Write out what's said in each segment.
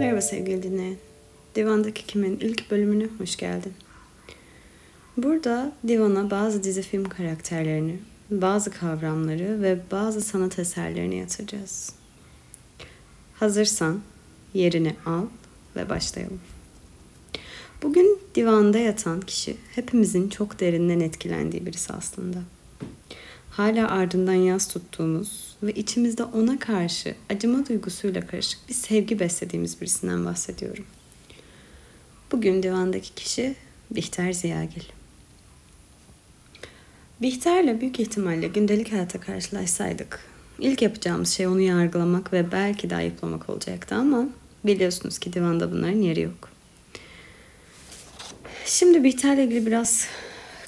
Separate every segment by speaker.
Speaker 1: Merhaba sevgili dinleyen. Divandaki Kim'in ilk bölümüne hoş geldin. Burada divana bazı dizi film karakterlerini, bazı kavramları ve bazı sanat eserlerini yatıracağız. Hazırsan yerini al ve başlayalım. Bugün divanda yatan kişi hepimizin çok derinden etkilendiği birisi aslında. Hala ardından yaz tuttuğumuz ve içimizde ona karşı acıma duygusuyla karışık bir sevgi beslediğimiz birisinden bahsediyorum. Bugün divandaki kişi Bihter Ziyagil. Bihter'le büyük ihtimalle gündelik hayata karşılaşsaydık ilk yapacağımız şey onu yargılamak ve belki de ayıplamak olacaktı ama biliyorsunuz ki divanda bunların yeri yok. Şimdi Bihter'le ilgili biraz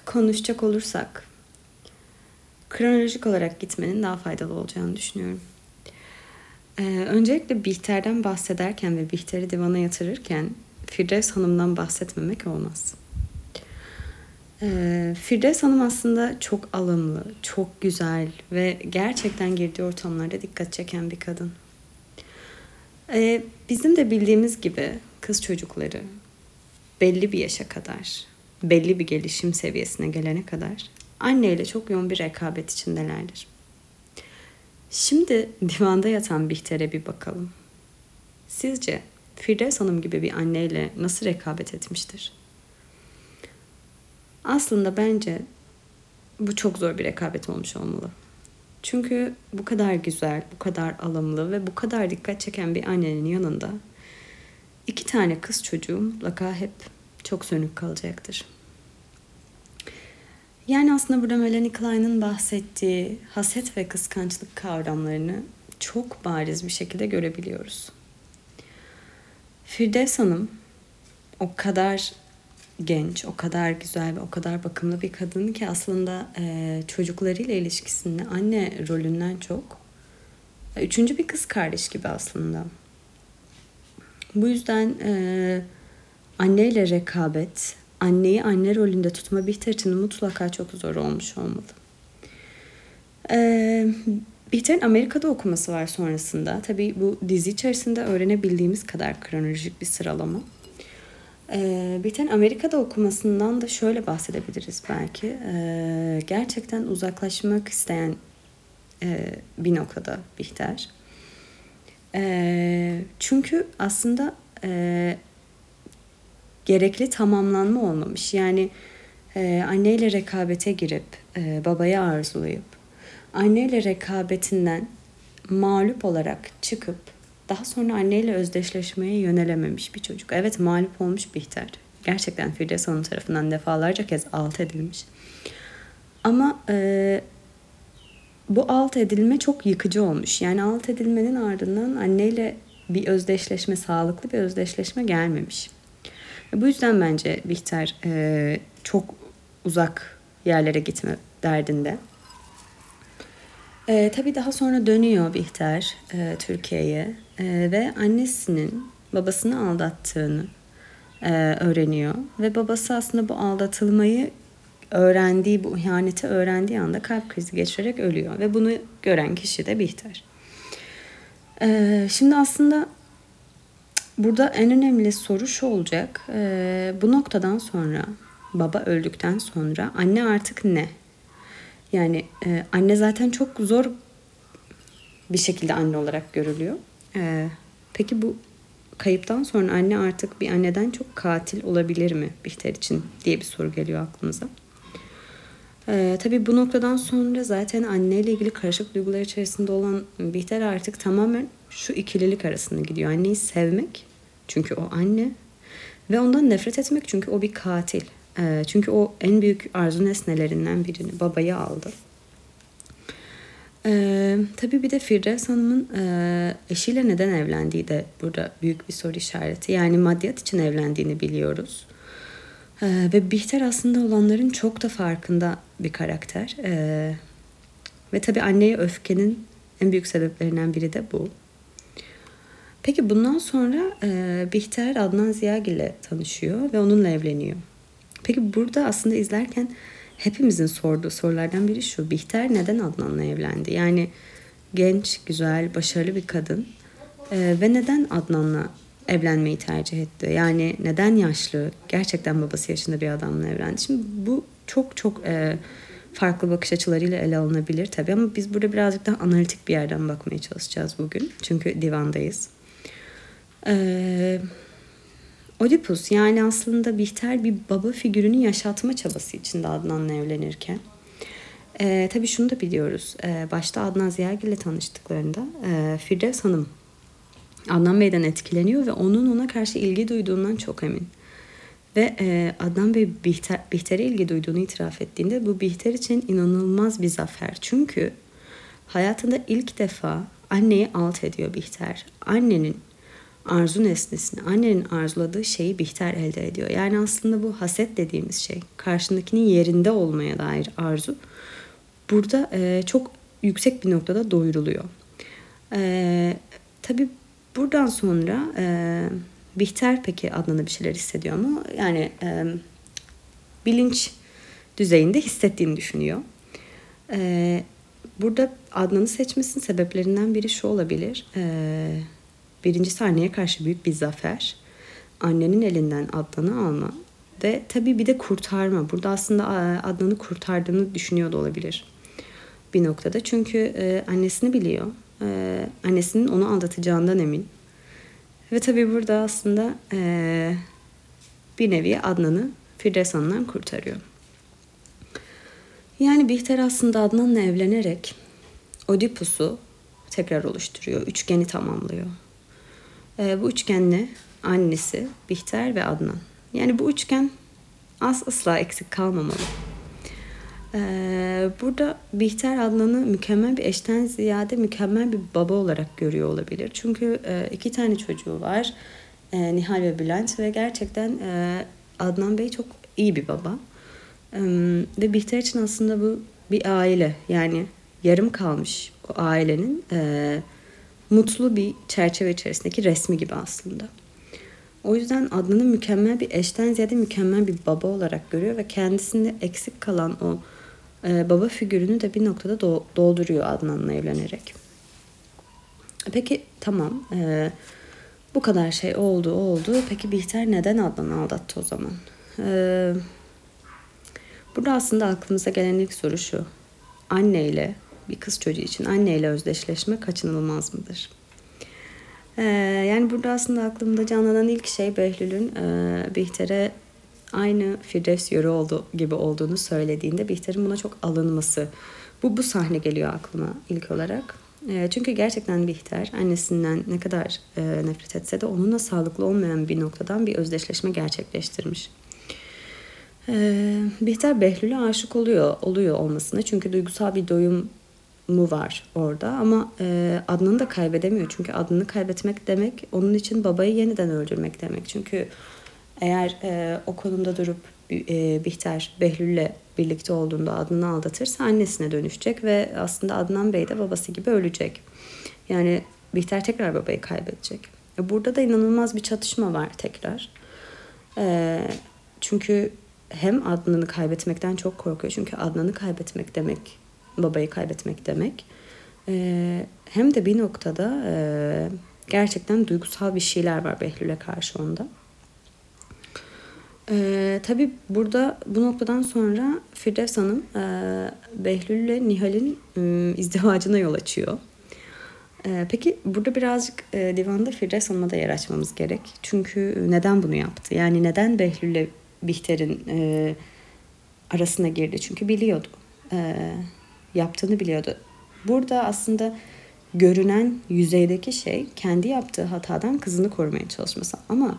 Speaker 1: konuşacak olursak kronolojik olarak gitmenin daha faydalı olacağını düşünüyorum. Ee, öncelikle Bihter'den bahsederken ve Bihter'i divana yatırırken Firdevs Hanım'dan bahsetmemek olmaz. Ee, Firdevs Hanım aslında çok alımlı, çok güzel ve gerçekten girdiği ortamlarda dikkat çeken bir kadın. Ee, bizim de bildiğimiz gibi kız çocukları belli bir yaşa kadar, belli bir gelişim seviyesine gelene kadar anneyle çok yoğun bir rekabet içindelerdir. Şimdi divanda yatan Bihter'e bir bakalım. Sizce Firdevs Hanım gibi bir anneyle nasıl rekabet etmiştir? Aslında bence bu çok zor bir rekabet olmuş olmalı. Çünkü bu kadar güzel, bu kadar alımlı ve bu kadar dikkat çeken bir annenin yanında iki tane kız çocuğu mutlaka hep çok sönük kalacaktır. Yani aslında burada Melanie Klein'ın bahsettiği haset ve kıskançlık kavramlarını çok bariz bir şekilde görebiliyoruz. Firdevs Hanım o kadar genç, o kadar güzel ve o kadar bakımlı bir kadın ki aslında e, çocuklarıyla ilişkisinde anne rolünden çok e, üçüncü bir kız kardeş gibi aslında. Bu yüzden e, anneyle rekabet, anneyi anne rolünde tutma Bihter için mutlaka çok zor olmuş olmalı. Ee, Bihter'in Amerika'da okuması var sonrasında. Tabii bu dizi içerisinde öğrenebildiğimiz kadar kronolojik bir sıralama. Ee, Bihter'in Amerika'da okumasından da şöyle bahsedebiliriz belki. Ee, gerçekten uzaklaşmak isteyen e, bir noktada Bihter. Ee, çünkü aslında e, gerekli tamamlanma olmamış. Yani e, anneyle rekabete girip e, babayı arzulayıp anneyle rekabetinden mağlup olarak çıkıp daha sonra anneyle özdeşleşmeye yönelememiş bir çocuk. Evet mağlup olmuş Bihter. Gerçekten Firdevs Hanım tarafından defalarca kez alt edilmiş. Ama e, bu alt edilme çok yıkıcı olmuş. Yani alt edilmenin ardından anneyle bir özdeşleşme, sağlıklı bir özdeşleşme gelmemiş. Bu yüzden bence Bihter e, çok uzak yerlere gitme derdinde. E, tabii daha sonra dönüyor Bihter e, Türkiye'ye e, ve annesinin babasını aldattığını e, öğreniyor. Ve babası aslında bu aldatılmayı öğrendiği, bu ihaneti öğrendiği anda kalp krizi geçirerek ölüyor. Ve bunu gören kişi de Bihter. E, şimdi aslında Burada en önemli soru şu olacak. E, bu noktadan sonra baba öldükten sonra anne artık ne? Yani e, anne zaten çok zor bir şekilde anne olarak görülüyor. E, peki bu kayıptan sonra anne artık bir anneden çok katil olabilir mi Bihter için diye bir soru geliyor aklımıza. Ee, tabii bu noktadan sonra zaten anneyle ilgili karışık duygular içerisinde olan Bihter artık tamamen şu ikililik arasında gidiyor. Anneyi sevmek çünkü o anne ve ondan nefret etmek çünkü o bir katil. E, çünkü o en büyük arzu nesnelerinden birini babayı aldı. Ee, tabii bir de Firdevs Hanım'ın e, eşiyle neden evlendiği de burada büyük bir soru işareti. Yani maddiyat için evlendiğini biliyoruz. Ee, ve Bihter aslında olanların çok da farkında bir karakter. Ee, ve tabii anneye öfkenin en büyük sebeplerinden biri de bu. Peki bundan sonra e, Bihter Adnan Ziyagil ile tanışıyor ve onunla evleniyor. Peki burada aslında izlerken hepimizin sorduğu sorulardan biri şu. Bihter neden Adnan'la evlendi? Yani genç, güzel, başarılı bir kadın e, ve neden Adnan'la evlenmeyi tercih etti? Yani neden yaşlı, gerçekten babası yaşında bir adamla evlendi? Şimdi bu çok çok e, farklı bakış açılarıyla ele alınabilir tabii ama biz burada birazcık daha analitik bir yerden bakmaya çalışacağız bugün. Çünkü divandayız. Ee, Oedipus yani aslında Bihter bir baba figürünü yaşatma çabası içinde Adnan'la evlenirken. Ee, tabii şunu da biliyoruz. Ee, başta Adnan Ziyagil ile tanıştıklarında e, Firdevs Hanım Adnan Bey'den etkileniyor ve onun ona karşı ilgi duyduğundan çok emin. Ve e, Adnan Bey Bihter, Bihter'e ilgi duyduğunu itiraf ettiğinde bu Bihter için inanılmaz bir zafer. Çünkü hayatında ilk defa anneyi alt ediyor Bihter. Annenin arzu nesnesini, annenin arzuladığı şeyi Bihter elde ediyor. Yani aslında bu haset dediğimiz şey, karşındakinin yerinde olmaya dair arzu burada e, çok yüksek bir noktada doyuruluyor. E, tabii buradan sonra e, Bihter peki Adnan'a bir şeyler hissediyor mu? Yani e, bilinç düzeyinde hissettiğini düşünüyor. E, burada Adnan'ı seçmesinin sebeplerinden biri şu olabilir. E, birincisi anneye karşı büyük bir zafer. Annenin elinden Adnan'ı alma ve tabii bir de kurtarma. Burada aslında Adnan'ı kurtardığını düşünüyor da olabilir bir noktada. Çünkü e, annesini biliyor. E, annesinin onu aldatacağından emin. Ve tabii burada aslında e, bir nevi Adnan'ı Firdevs Hanım'dan kurtarıyor. Yani Bihter aslında Adnan'la evlenerek Oedipus'u tekrar oluşturuyor. Üçgeni tamamlıyor. E, bu üçgenle annesi Bihter ve Adnan. Yani bu üçgen az asla eksik kalmamalı. Ee, burada Bihter Adnan'ı mükemmel bir eşten ziyade mükemmel bir baba olarak görüyor olabilir. Çünkü e, iki tane çocuğu var. E, Nihal ve Bülent ve gerçekten e, Adnan Bey çok iyi bir baba. E, ve Bihter için aslında bu bir aile. Yani yarım kalmış o ailenin e, mutlu bir çerçeve içerisindeki resmi gibi aslında. O yüzden Adnan'ı mükemmel bir eşten ziyade mükemmel bir baba olarak görüyor ve kendisinde eksik kalan o e, baba figürünü de bir noktada do- dolduruyor Adnan'la evlenerek. Peki tamam e, bu kadar şey oldu oldu. Peki Bihter neden Adnan'ı aldattı o zaman? E, burada aslında aklımıza gelen ilk soru şu. Anneyle bir kız çocuğu için anneyle özdeşleşme kaçınılmaz mıdır? Ee, yani burada aslında aklımda canlanan ilk şey Behlül'ün e, Bihter'e aynı Firdevs yörü oldu gibi olduğunu söylediğinde Bihter'in buna çok alınması. Bu, bu sahne geliyor aklıma ilk olarak. E, çünkü gerçekten Bihter annesinden ne kadar e, nefret etse de onunla sağlıklı olmayan bir noktadan bir özdeşleşme gerçekleştirmiş. E, Bihter Behlül'e aşık oluyor, oluyor olmasına çünkü duygusal bir doyum mu var orada ama e, Adnan'ı da kaybedemiyor çünkü Adnan'ı kaybetmek demek onun için babayı yeniden öldürmek demek çünkü eğer e, o konumda durup e, Bihter Behlül'le birlikte olduğunda Adnan'ı aldatırsa annesine dönüşecek ve aslında Adnan Bey de babası gibi ölecek. Yani Bihter tekrar babayı kaybedecek. Burada da inanılmaz bir çatışma var tekrar. E, çünkü hem Adnan'ı kaybetmekten çok korkuyor. Çünkü Adnan'ı kaybetmek demek babayı kaybetmek demek. E, hem de bir noktada e, gerçekten duygusal bir şeyler var Behlül'e karşı onda. Ee, tabii burada bu noktadan sonra Firdevs Hanım e, Behlül ile Nihal'in e, izdivacına yol açıyor. E, peki burada birazcık e, divanda Firdevs Hanım'a da yer açmamız gerek. Çünkü neden bunu yaptı? Yani neden Behlül ile Bihter'in e, arasına girdi? Çünkü biliyordu. E, yaptığını biliyordu. Burada aslında görünen yüzeydeki şey kendi yaptığı hatadan kızını korumaya çalışması. Ama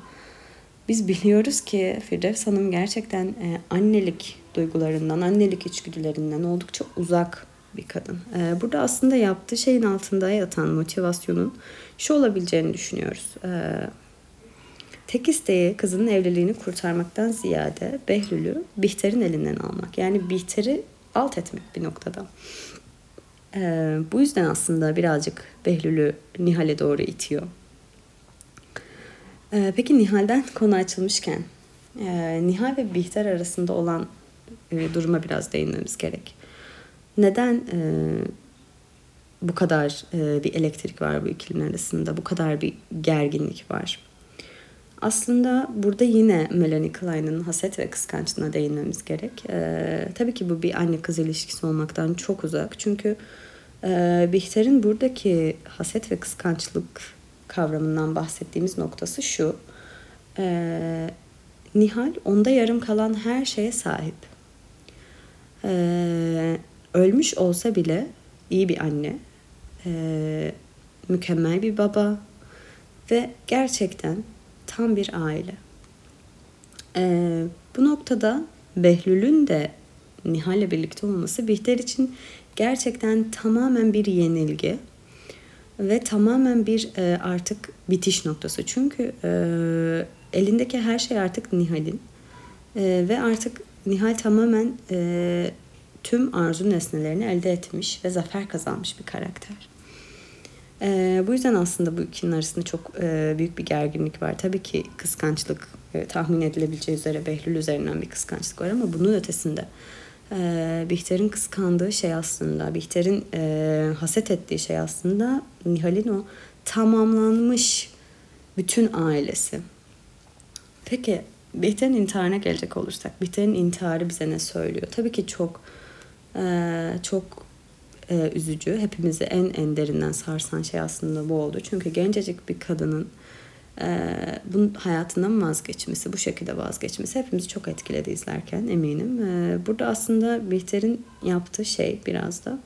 Speaker 1: biz biliyoruz ki Firdevs Hanım gerçekten e, annelik duygularından, annelik içgüdülerinden oldukça uzak bir kadın. E, burada aslında yaptığı şeyin altında yatan motivasyonun şu olabileceğini düşünüyoruz. E, tek isteği kızının evliliğini kurtarmaktan ziyade Behlül'ü Bihter'in elinden almak. Yani Bihter'i alt etmek bir noktada. E, bu yüzden aslında birazcık Behlül'ü Nihal'e doğru itiyor. Ee, peki Nihal'den konu açılmışken e, Nihal ve Bihter arasında olan e, duruma biraz değinmemiz gerek. Neden e, bu kadar e, bir elektrik var bu ikilinin arasında? Bu kadar bir gerginlik var? Aslında burada yine Melanie Klein'in haset ve kıskançlığına değinmemiz gerek. Ee, tabii ki bu bir anne kız ilişkisi olmaktan çok uzak. Çünkü e, Bihter'in buradaki haset ve kıskançlık kavramından bahsettiğimiz noktası şu. E, Nihal onda yarım kalan her şeye sahip. E, ölmüş olsa bile iyi bir anne, e, mükemmel bir baba ve gerçekten tam bir aile. Ee, bu noktada Behlül'ün de Nihal'le birlikte olması Bihter için gerçekten tamamen bir yenilgi ve tamamen bir e, artık bitiş noktası. Çünkü e, elindeki her şey artık Nihal'in e, ve artık Nihal tamamen e, tüm arzu nesnelerini elde etmiş ve zafer kazanmış bir karakter. E, bu yüzden aslında bu ikinin arasında çok e, büyük bir gerginlik var. Tabii ki kıskançlık e, tahmin edilebileceği üzere Behlül üzerinden bir kıskançlık var ama bunun ötesinde e, Bihter'in kıskandığı şey aslında, Bihter'in e, haset ettiği şey aslında Nihal'in o tamamlanmış bütün ailesi. Peki Bihter'in intiharına gelecek olursak, Bihter'in intiharı bize ne söylüyor? Tabii ki çok e, çok e, üzücü. Hepimizi en en derinden sarsan şey aslında bu oldu. Çünkü gencecik bir kadının e, bunun hayatından vazgeçmesi, bu şekilde vazgeçmesi hepimizi çok etkiledi izlerken eminim. E, burada aslında Bihter'in yaptığı şey biraz da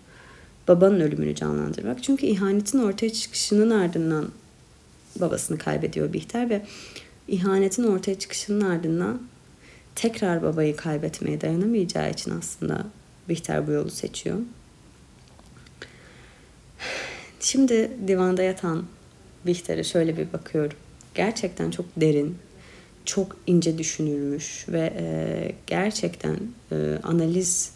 Speaker 1: babanın ölümünü canlandırmak. Çünkü ihanetin ortaya çıkışının ardından babasını kaybediyor Bihter ve ihanetin ortaya çıkışının ardından tekrar babayı kaybetmeye dayanamayacağı için aslında Bihter bu yolu seçiyor. Şimdi divanda yatan Bihter'e şöyle bir bakıyorum. Gerçekten çok derin, çok ince düşünülmüş ve e, gerçekten e, analiz,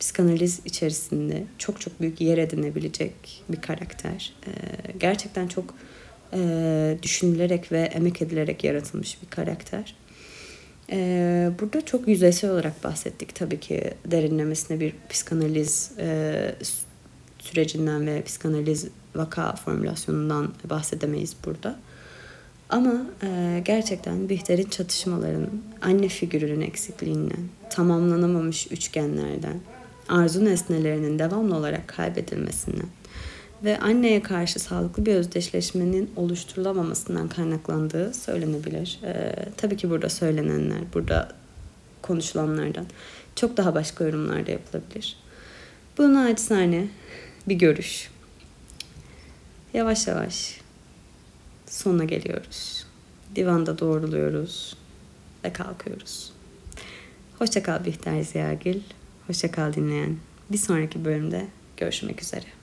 Speaker 1: psikanaliz içerisinde çok çok büyük yer edinebilecek bir karakter. E, gerçekten çok e, düşünülerek ve emek edilerek yaratılmış bir karakter. E, burada çok yüzeysel olarak bahsettik tabii ki derinlemesine bir psikanaliz e, sürecinden ve psikanaliz vaka formülasyonundan bahsedemeyiz burada. Ama e, gerçekten Bihter'in çatışmalarının, anne figürünün eksikliğinden, tamamlanamamış üçgenlerden, arzu nesnelerinin devamlı olarak kaybedilmesinden ve anneye karşı sağlıklı bir özdeşleşmenin oluşturulamamasından kaynaklandığı söylenebilir. E, tabii ki burada söylenenler, burada konuşulanlardan çok daha başka yorumlar da yapılabilir. Bu naçizane bir görüş. Yavaş yavaş sonuna geliyoruz. Divanda doğruluyoruz ve kalkıyoruz. Hoşçakal Bihter Ziyagil. Hoşçakal dinleyen. Bir sonraki bölümde görüşmek üzere.